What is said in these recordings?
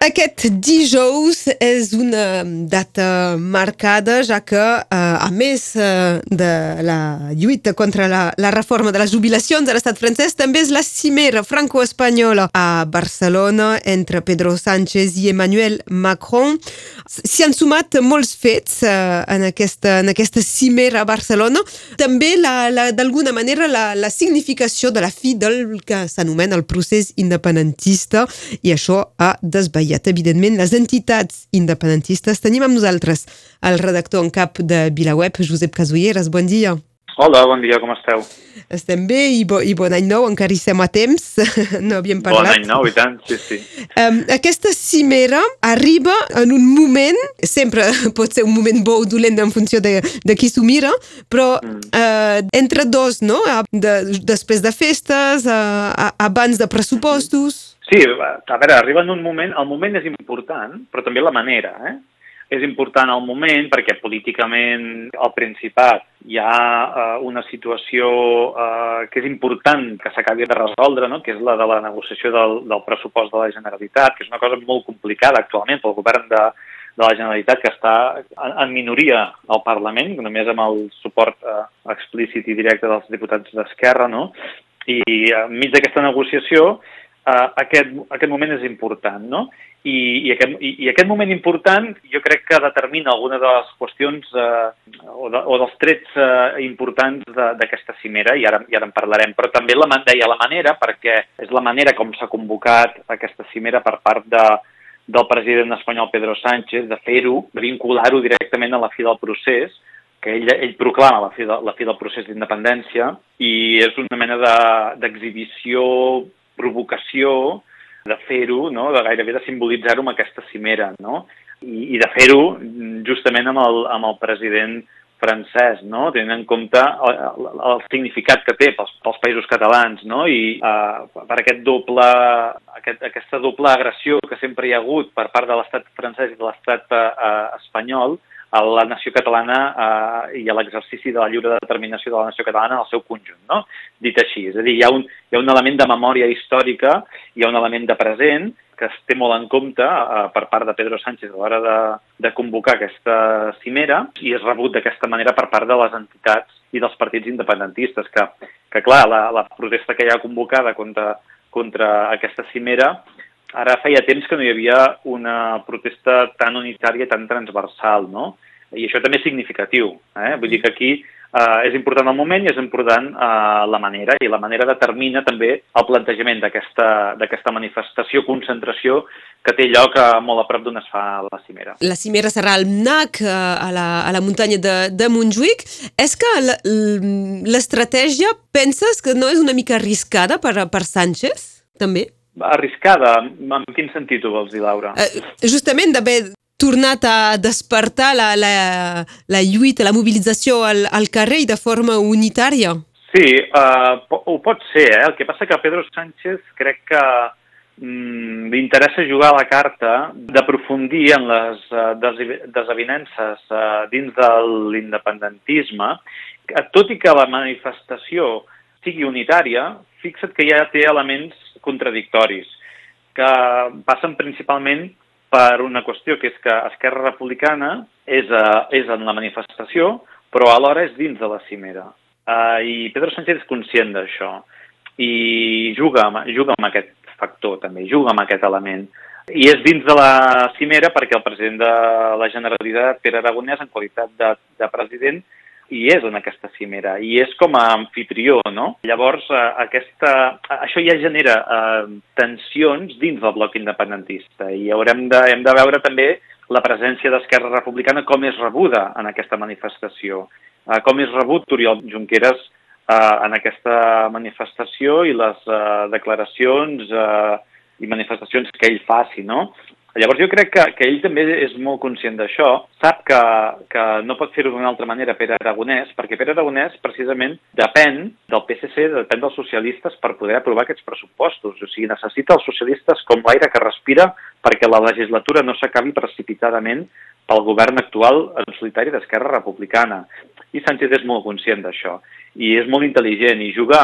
Aquest dijous és una data marcada, ja que, eh, a més eh, de la lluita contra la, la reforma de les jubilacions a l'estat francès, també és la cimera franco-espanyola a Barcelona entre Pedro Sánchez i Emmanuel Macron. S'hi han sumat molts fets eh, en, aquesta, en aquesta cimera a Barcelona. També, d'alguna manera, la, la significació de la fi del que s'anomena el procés independentista i això ha desvetllat aviat, evidentment, les entitats independentistes. Tenim amb nosaltres el redactor en cap de VilaWeb, Josep Casulleres. Bon dia. Hola, bon dia, com esteu? Estem bé i, bo, i bon any nou, encara hi som a temps, no havíem parlat. Bon any nou, i tant, sí, sí. Um, aquesta cimera arriba en un moment, sempre pot ser un moment bo o dolent en funció de, de qui s'ho mira, però mm. uh, entre dos, no? De, després de festes, uh, abans de pressupostos... Sí, a veure, arriba en un moment, el moment és important, però també la manera, eh? És important el moment perquè políticament al Principat hi ha uh, una situació uh, que és important que s'acabi de resoldre, no? que és la de la negociació del, del pressupost de la Generalitat, que és una cosa molt complicada actualment pel govern de, de la Generalitat que està en, en minoria al Parlament, només amb el suport uh, explícit i directe dels diputats d'Esquerra, no? i enmig d'aquesta negociació aquest, aquest moment és important, no? I, i, aquest, i, I aquest moment important jo crec que determina alguna de les qüestions eh, o, de, o dels trets eh, importants d'aquesta cimera, i ara, i ara en parlarem, però també la, deia la manera, perquè és la manera com s'ha convocat aquesta cimera per part de, del president espanyol Pedro Sánchez, de fer-ho, vincular-ho directament a la fi del procés, que ell, ell proclama la fi, de, la fi del procés d'independència i és una mena d'exhibició de, provocació de fer-ho, no? de gairebé de simbolitzar-ho amb aquesta cimera, no? I, i de fer-ho justament amb el, amb el president francès, no? tenint en compte el, el, el significat que té pels, pels països catalans, no? i uh, per aquest doble, aquest, aquesta doble agressió que sempre hi ha hagut per part de l'estat francès i de l'estat uh, espanyol, a la nació catalana eh, i a l'exercici de la lliure determinació de la nació catalana en el seu conjunt, no? dit així. És a dir, hi ha, un, hi ha un element de memòria històrica, hi ha un element de present que es té molt en compte eh, per part de Pedro Sánchez a l'hora de, de convocar aquesta cimera i és rebut d'aquesta manera per part de les entitats i dels partits independentistes, que, que clar, la, la protesta que hi ha convocada contra, contra aquesta cimera ara feia temps que no hi havia una protesta tan unitària, tan transversal, no? I això també és significatiu. Eh? Vull dir que aquí eh, és important el moment i és important eh, la manera, i la manera determina també el plantejament d'aquesta manifestació, concentració, que té lloc a, eh, molt a prop d'on es fa la cimera. La cimera serà al MNAC, eh, a la, a la muntanya de, de Montjuïc. És que l'estratègia penses que no és una mica arriscada per, per Sánchez, també? Arriscada? En quin sentit ho vols dir, Laura? Uh, justament d'haver tornat a despertar la, la, la lluita, la mobilització al, al carrer de forma unitària. Sí, uh, ho pot ser, eh? El que passa que Pedro Sánchez crec que mm, li interessa jugar a la carta d'aprofundir en les uh, desavinences uh, dins de l'independentisme, tot i que la manifestació sigui unitària, fixa't que ja té elements contradictoris, que passen principalment per una qüestió, que és que Esquerra Republicana és, a, és en la manifestació, però alhora és dins de la cimera. Uh, I Pedro Sánchez és conscient d'això i juga juga amb aquest factor també, juga amb aquest element. I és dins de la cimera perquè el president de la Generalitat, Pere Aragonès, en qualitat de, de president, i és en aquesta cimera, i és com a anfitrió, no? Llavors, eh, aquesta, això ja genera eh, tensions dins del bloc independentista i haurem de, hem de veure també la presència d'Esquerra Republicana com és rebuda en aquesta manifestació, eh, com és rebut Oriol Junqueras eh, en aquesta manifestació i les eh, declaracions eh, i manifestacions que ell faci, no? Llavors jo crec que, que ell també és molt conscient d'això, sap que, que no pot fer-ho d'una altra manera Pere Aragonès, perquè Pere Aragonès precisament depèn del PSC, depèn dels socialistes per poder aprovar aquests pressupostos. O sigui, necessita els socialistes com l'aire que respira perquè la legislatura no s'acabi precipitadament pel govern actual en solitari d'Esquerra Republicana. I Sánchez és molt conscient d'això i és molt intel·ligent i juga,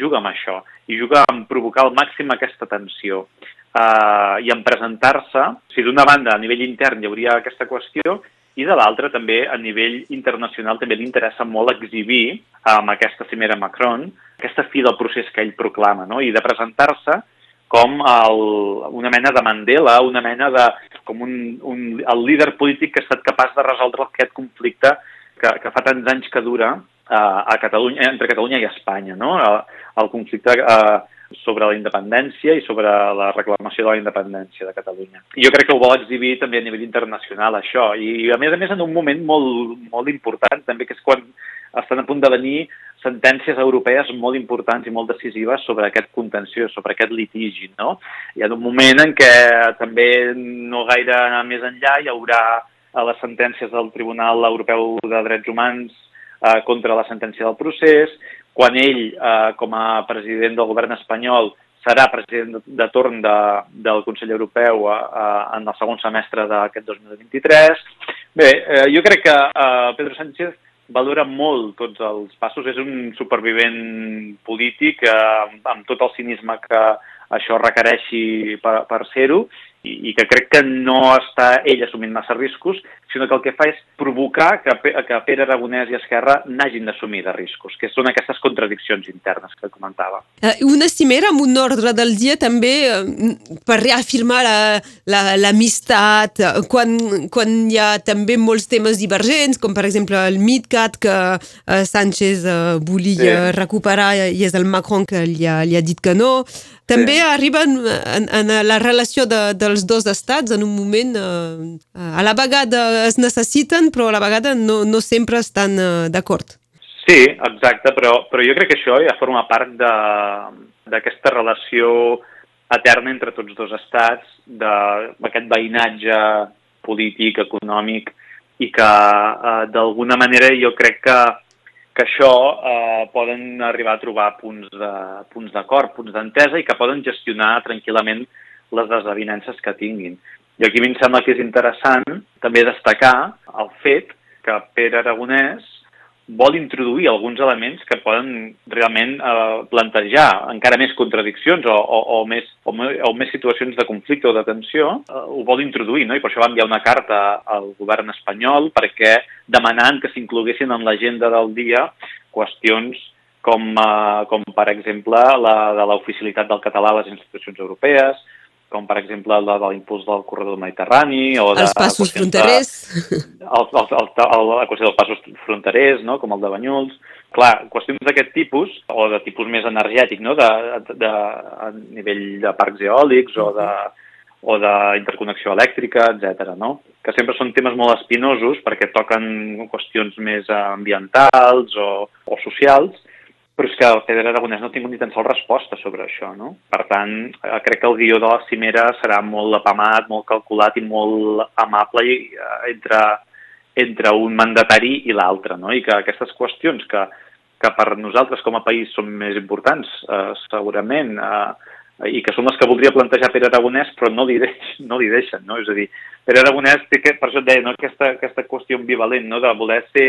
juga amb això, i juga amb provocar al màxim aquesta tensió. Eh, i en presentar-se. O sigui, d'una banda, a nivell intern hi hauria aquesta qüestió, i de l'altra també a nivell internacional també li interessa molt exhibir amb aquesta cimera Macron aquesta fi del procés que ell proclama no? i de presentar-se com el, una mena de Mandela, una mena de com un, un, el líder polític que ha estat capaç de resoldre aquest conflicte que, que fa tants anys que dura uh, a Catalunya, entre Catalunya i Espanya, no? El, el conflicte uh, sobre la independència i sobre la reclamació de la independència de Catalunya. Jo crec que ho vol exhibir també a nivell internacional, això, i a més a més en un moment molt, molt important, també, que és quan estan a punt de venir sentències europees molt importants i molt decisives sobre aquest contenció, sobre aquest litigi, no? Hi ha un moment en què també no gaire més enllà hi haurà a les sentències del Tribunal Europeu de Drets Humans eh, contra la sentència del procés, quan ell, eh, com a president del govern espanyol, serà president de, torn de, del Consell Europeu eh, eh en el segon semestre d'aquest 2023. Bé, eh, jo crec que eh, Pedro Sánchez valora molt tots els passos, és un supervivent polític eh, amb tot el cinisme que això requereixi per, per ser-ho i, i que crec que no està ell assumint massa riscos, sinó que el que fa és provocar que, que Pere Aragonès i Esquerra n'hagin d'assumir de riscos, que són aquestes contradiccions internes que comentava. Uh, una cimera amb un ordre del dia també uh, per reafirmar l'amistat, la, la, uh, quan, quan hi ha també molts temes divergents, com per exemple el MidCat que Sánchez volia sí. recuperar i és el Macron que li ha, li ha dit que no. També sí. arriben en, en la relació de, dels dos estats en un moment uh, a la vegada es necessiten però a la vegada no, no sempre estan uh, d'acord. Sí, exacte, però, però jo crec que això ja forma part d'aquesta relació eterna entre tots dos estats, d'aquest veïnatge polític, econòmic, i que eh, d'alguna manera jo crec que que això eh, poden arribar a trobar punts d'acord, punts d'entesa i que poden gestionar tranquil·lament les desavinences que tinguin. I aquí a mi em sembla que és interessant també destacar el fet que Pere Aragonès vol introduir alguns elements que poden realment eh, plantejar encara més contradiccions o, o, o, més, o, o més situacions de conflicte o de tensió, eh, ho vol introduir, no? i per això va enviar una carta al govern espanyol perquè demanant que s'incloguessin en l'agenda del dia qüestions com, eh, com per exemple la de l'oficialitat del català a les institucions europees, com per exemple la de l'impuls del corredor mediterrani o de... Els passos fronterers. De, el, el, el, el, la qüestió dels passos fronterers, no? com el de Banyuls. Clar, qüestions d'aquest tipus, o de tipus més energètic, no? de, de, a nivell de parcs eòlics o de o d'interconnexió elèctrica, etc. no? que sempre són temes molt espinosos perquè toquen qüestions més ambientals o, o socials, però és que el Pedro Aragonès no ha tingut ni tan sols resposta sobre això, no? Per tant, eh, crec que el guió de la cimera serà molt apamat, molt calculat i molt amable eh, entre, entre un mandatari i l'altre, no? I que aquestes qüestions que, que per nosaltres com a país són més importants, eh, segurament, eh, i que són les que voldria plantejar Pere Aragonès, però no li, deix, no li deixen, no? És a dir, Pere Aragonès té, que, per això et deia, no? aquesta, aquesta qüestió ambivalent, no? de voler, ser,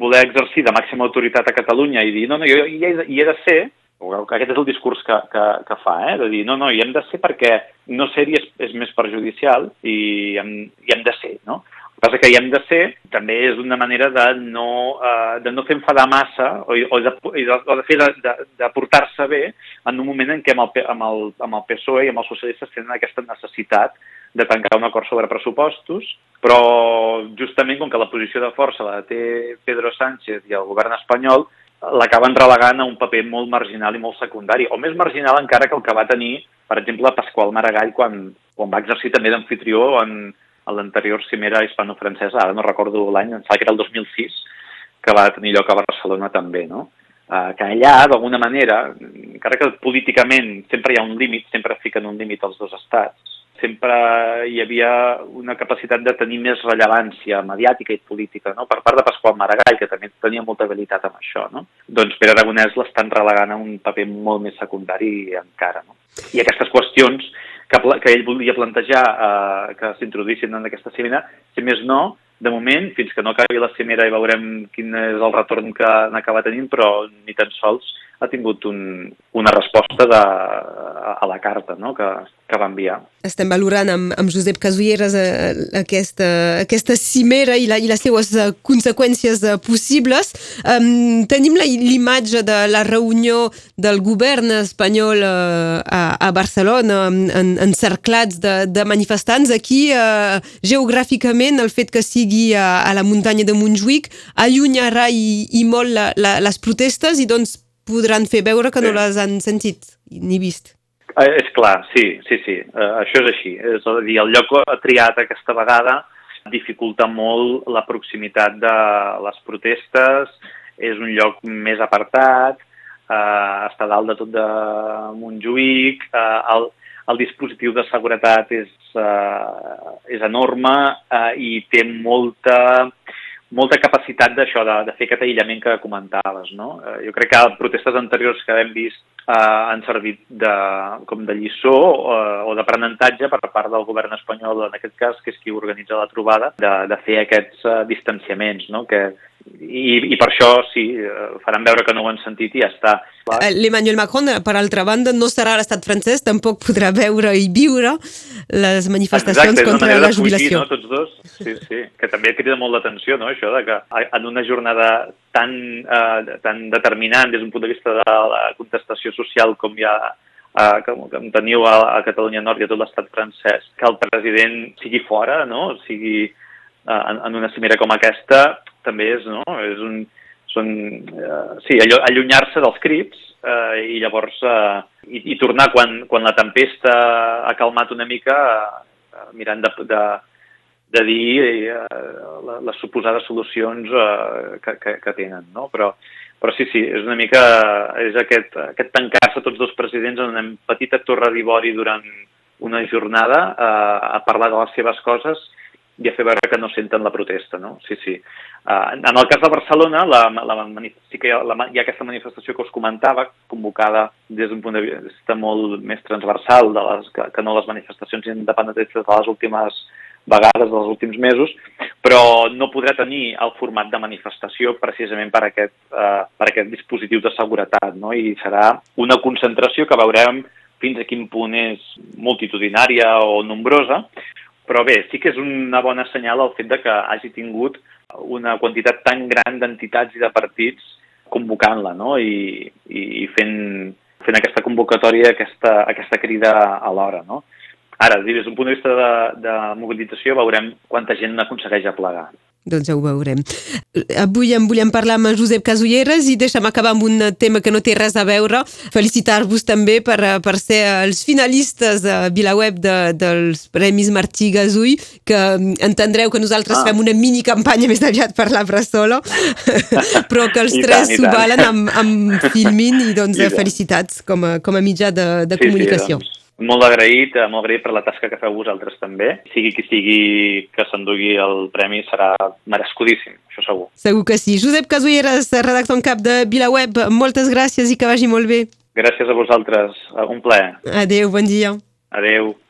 voler exercir de màxima autoritat a Catalunya i dir, no, no, jo hi he, hi he de ser, aquest és el discurs que, que, que fa, eh? de dir, no, no, hi hem de ser perquè no ser-hi és, és més perjudicial i hem, hi hem de ser, no? Passa que hi hem de ser també és una manera de no, uh, de no fer enfadar massa o, o, de, o de fer de, de, de portar-se bé en un moment en què amb el, amb, el, amb el PSOE i amb els socialistes tenen aquesta necessitat de tancar un acord sobre pressupostos, però justament com que la posició de força la té Pedro Sánchez i el govern espanyol, l'acaben relegant a un paper molt marginal i molt secundari, o més marginal encara que el que va tenir, per exemple, Pasqual Maragall quan, quan va exercir també d'anfitrió en, a l'anterior cimera hispano-francesa, ara no recordo l'any, em sembla que era el 2006, que va tenir lloc a Barcelona també, no? Uh, que allà, d'alguna manera, encara que políticament sempre hi ha un límit, sempre fiquen un límit als dos estats, sempre hi havia una capacitat de tenir més rellevància mediàtica i política, no? per part de Pasqual Maragall, que també tenia molta habilitat amb això. No? Doncs Pere Aragonès l'estan relegant a un paper molt més secundari encara. No? I aquestes qüestions que, que ell volia plantejar eh, que s'introduïssin en aquesta cimera, si més no, de moment, fins que no acabi la cimera i veurem quin és el retorn que n'acaba tenint, però ni tan sols ha tingut un, una resposta de, a la carta no? que, que va enviar. Estem valorant amb, amb Josep Casulleres eh, aquesta, aquesta cimera i, la, i les seues eh, conseqüències eh, possibles. Um, tenim l'imatge de la reunió del govern espanyol eh, a, a Barcelona en, encerclats de, de manifestants. Aquí, eh, geogràficament, el fet que sigui a, a la muntanya de Montjuïc allunyarà i, i molt la, la, les protestes i doncs podran fer veure que sí. no les han sentit ni vist. Eh, és clar, sí, sí, sí, eh, això és així. És a dir, el lloc triat aquesta vegada dificulta molt la proximitat de les protestes, és un lloc més apartat, eh, està dalt de tot de Montjuïc, eh, el, el dispositiu de seguretat és, eh, és enorme eh, i té molta molta capacitat d'això, de, de fer aquest aïllament que comentaves. No? Eh, jo crec que protestes anteriors que hem vist eh, han servit de, com de lliçó eh, o d'aprenentatge per part del govern espanyol, en aquest cas, que és qui organitza la trobada, de, de fer aquests eh, distanciaments, no? que, i, i per això sí, eh, faran veure que no ho han sentit i ja està. Eh, L'Emmanuel Macron, per altra banda, no serà a l'estat francès, tampoc podrà veure i viure les manifestacions Exacte, contra la jubilació. Fugir, no, tots dos, sí, sí, que també crida molt l'atenció, no?, això de que en una jornada tan, eh, tan determinant des d'un punt de vista de la contestació social com hi ha eh, que, que teniu a, a Catalunya Nord i a tot l'estat francès, que el president sigui fora, no?, sigui eh, en, en una cimera com aquesta, també és, no? És un, són, eh, sí, allunyar-se dels crips eh, i llavors eh, i, i tornar quan, quan la tempesta ha calmat una mica eh, mirant de, de, de dir eh, les suposades solucions eh, que, que, que tenen, no? Però, però sí, sí, és una mica és aquest, aquest tancar-se tots dos presidents en una petita torre d'ivori durant una jornada eh, a parlar de les seves coses i a fer veure que no senten la protesta, no? Sí, sí. Uh, en el cas de Barcelona, la, la, sí que hi ha, la, hi ha aquesta manifestació que us comentava, convocada des d'un punt de vista molt més transversal de les, que, que no les manifestacions independentistes de les últimes vegades dels últims mesos, però no podrà tenir el format de manifestació precisament per aquest, uh, per aquest dispositiu de seguretat, no? i serà una concentració que veurem fins a quin punt és multitudinària o nombrosa, però bé, sí que és una bona senyal el fet de que hagi tingut una quantitat tan gran d'entitats i de partits convocant-la no? I, i fent, fent aquesta convocatòria, aquesta, aquesta crida alhora. No? Ara, des d'un punt de vista de, de mobilització, veurem quanta gent aconsegueix aplegar. Doncs ja ho veurem. Avui en volíem parlar amb Josep Casulleres i deixa'm acabar amb un tema que no té res a veure. Felicitar-vos també per, per ser els finalistes de Vilaweb de, dels Premis Martí Gasull, que entendreu que nosaltres ah. fem una mini campanya més aviat per la Bressola, però que els I tres s'ho valen amb, amb Filmin i doncs I felicitats com a, com a mitjà de, de sí, comunicació. Sí, doncs molt agraït, eh, molt agraït per la tasca que feu vosaltres també. Sigui qui sigui que s'endugui el premi serà merescudíssim, això segur. Segur que sí. Josep Casulleres, redactor en cap de VilaWeb, moltes gràcies i que vagi molt bé. Gràcies a vosaltres, un plaer. Adéu, bon dia. Adéu.